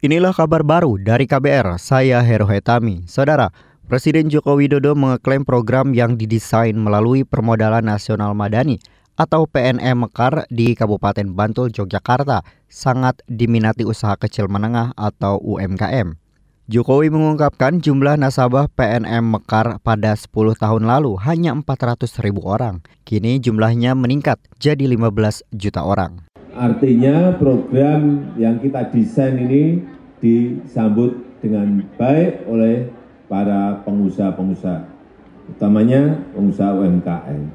Inilah kabar baru dari KBR, saya Hero Hetami. Saudara, Presiden Joko Widodo mengeklaim program yang didesain melalui Permodalan Nasional Madani atau PNM Mekar di Kabupaten Bantul, Yogyakarta sangat diminati usaha kecil menengah atau UMKM. Jokowi mengungkapkan jumlah nasabah PNM Mekar pada 10 tahun lalu hanya 400 ribu orang. Kini jumlahnya meningkat jadi 15 juta orang. Artinya program yang kita desain ini disambut dengan baik oleh para pengusaha-pengusaha, utamanya pengusaha UMKM,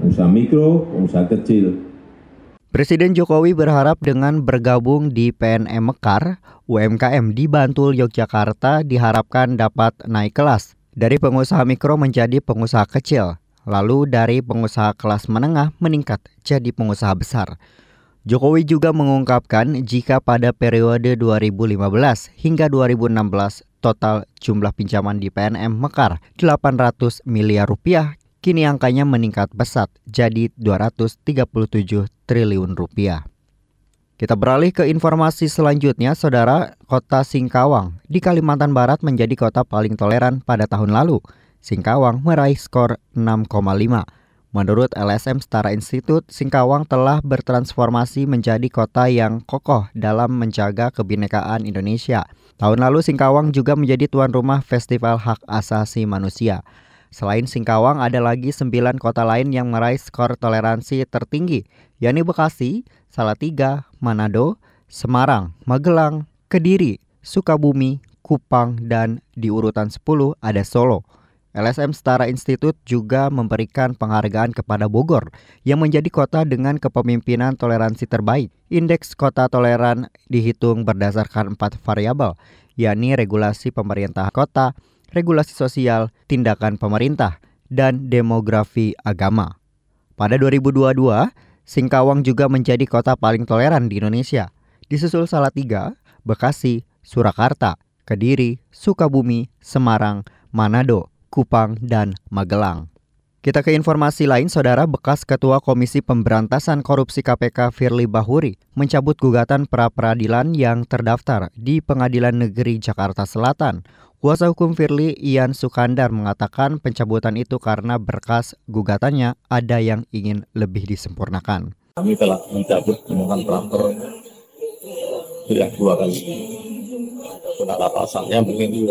pengusaha mikro, pengusaha kecil. Presiden Jokowi berharap dengan bergabung di PNM Mekar, UMKM di Bantul, Yogyakarta diharapkan dapat naik kelas dari pengusaha mikro menjadi pengusaha kecil, lalu dari pengusaha kelas menengah meningkat jadi pengusaha besar. Jokowi juga mengungkapkan jika pada periode 2015 hingga 2016 total jumlah pinjaman di PNM Mekar 800 miliar rupiah, kini angkanya meningkat pesat jadi 237 triliun rupiah. Kita beralih ke informasi selanjutnya, Saudara, Kota Singkawang di Kalimantan Barat menjadi kota paling toleran pada tahun lalu. Singkawang meraih skor 6,5 Menurut LSM Setara Institut, Singkawang telah bertransformasi menjadi kota yang kokoh dalam menjaga kebinekaan Indonesia. Tahun lalu Singkawang juga menjadi tuan rumah Festival Hak Asasi Manusia. Selain Singkawang, ada lagi sembilan kota lain yang meraih skor toleransi tertinggi, yakni Bekasi, Salatiga, Manado, Semarang, Magelang, Kediri, Sukabumi, Kupang, dan di urutan 10 ada Solo. LSM Setara Institut juga memberikan penghargaan kepada Bogor yang menjadi kota dengan kepemimpinan toleransi terbaik. Indeks kota toleran dihitung berdasarkan empat variabel, yakni regulasi pemerintah kota, regulasi sosial, tindakan pemerintah, dan demografi agama. Pada 2022, Singkawang juga menjadi kota paling toleran di Indonesia, disusul Salatiga, Bekasi, Surakarta, Kediri, Sukabumi, Semarang, Manado, Kupang, dan Magelang. Kita ke informasi lain, Saudara bekas Ketua Komisi Pemberantasan Korupsi KPK Firly Bahuri mencabut gugatan pra-peradilan yang terdaftar di Pengadilan Negeri Jakarta Selatan. Kuasa hukum Firly Ian Sukandar mengatakan pencabutan itu karena berkas gugatannya ada yang ingin lebih disempurnakan. Kami telah mencabut permohonan pra yang dua kali kenapa pasalnya mungkin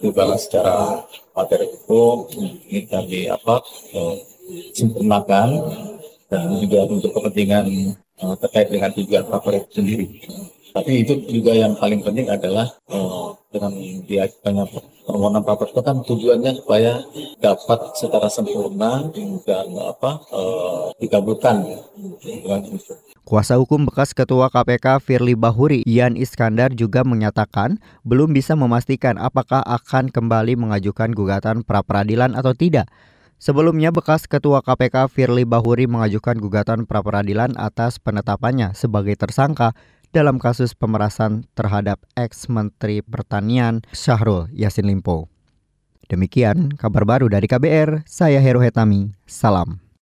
untuk secara materi hukum ini kami apa eh, sempurnakan dan juga untuk kepentingan eh, terkait dengan tujuan favorit sendiri. Tapi itu juga yang paling penting adalah eh, dengan diajukannya permohonan paper itu kan tujuannya supaya dapat secara sempurna dan apa eh, dikabulkan. Kuasa hukum bekas Ketua KPK Firly Bahuri, Ian Iskandar juga menyatakan belum bisa memastikan apakah akan kembali mengajukan gugatan pra-peradilan atau tidak. Sebelumnya bekas Ketua KPK Firly Bahuri mengajukan gugatan pra-peradilan atas penetapannya sebagai tersangka dalam kasus pemerasan terhadap ex-Menteri Pertanian Syahrul Yassin Limpo. Demikian kabar baru dari KBR, saya Heru Hetami, salam.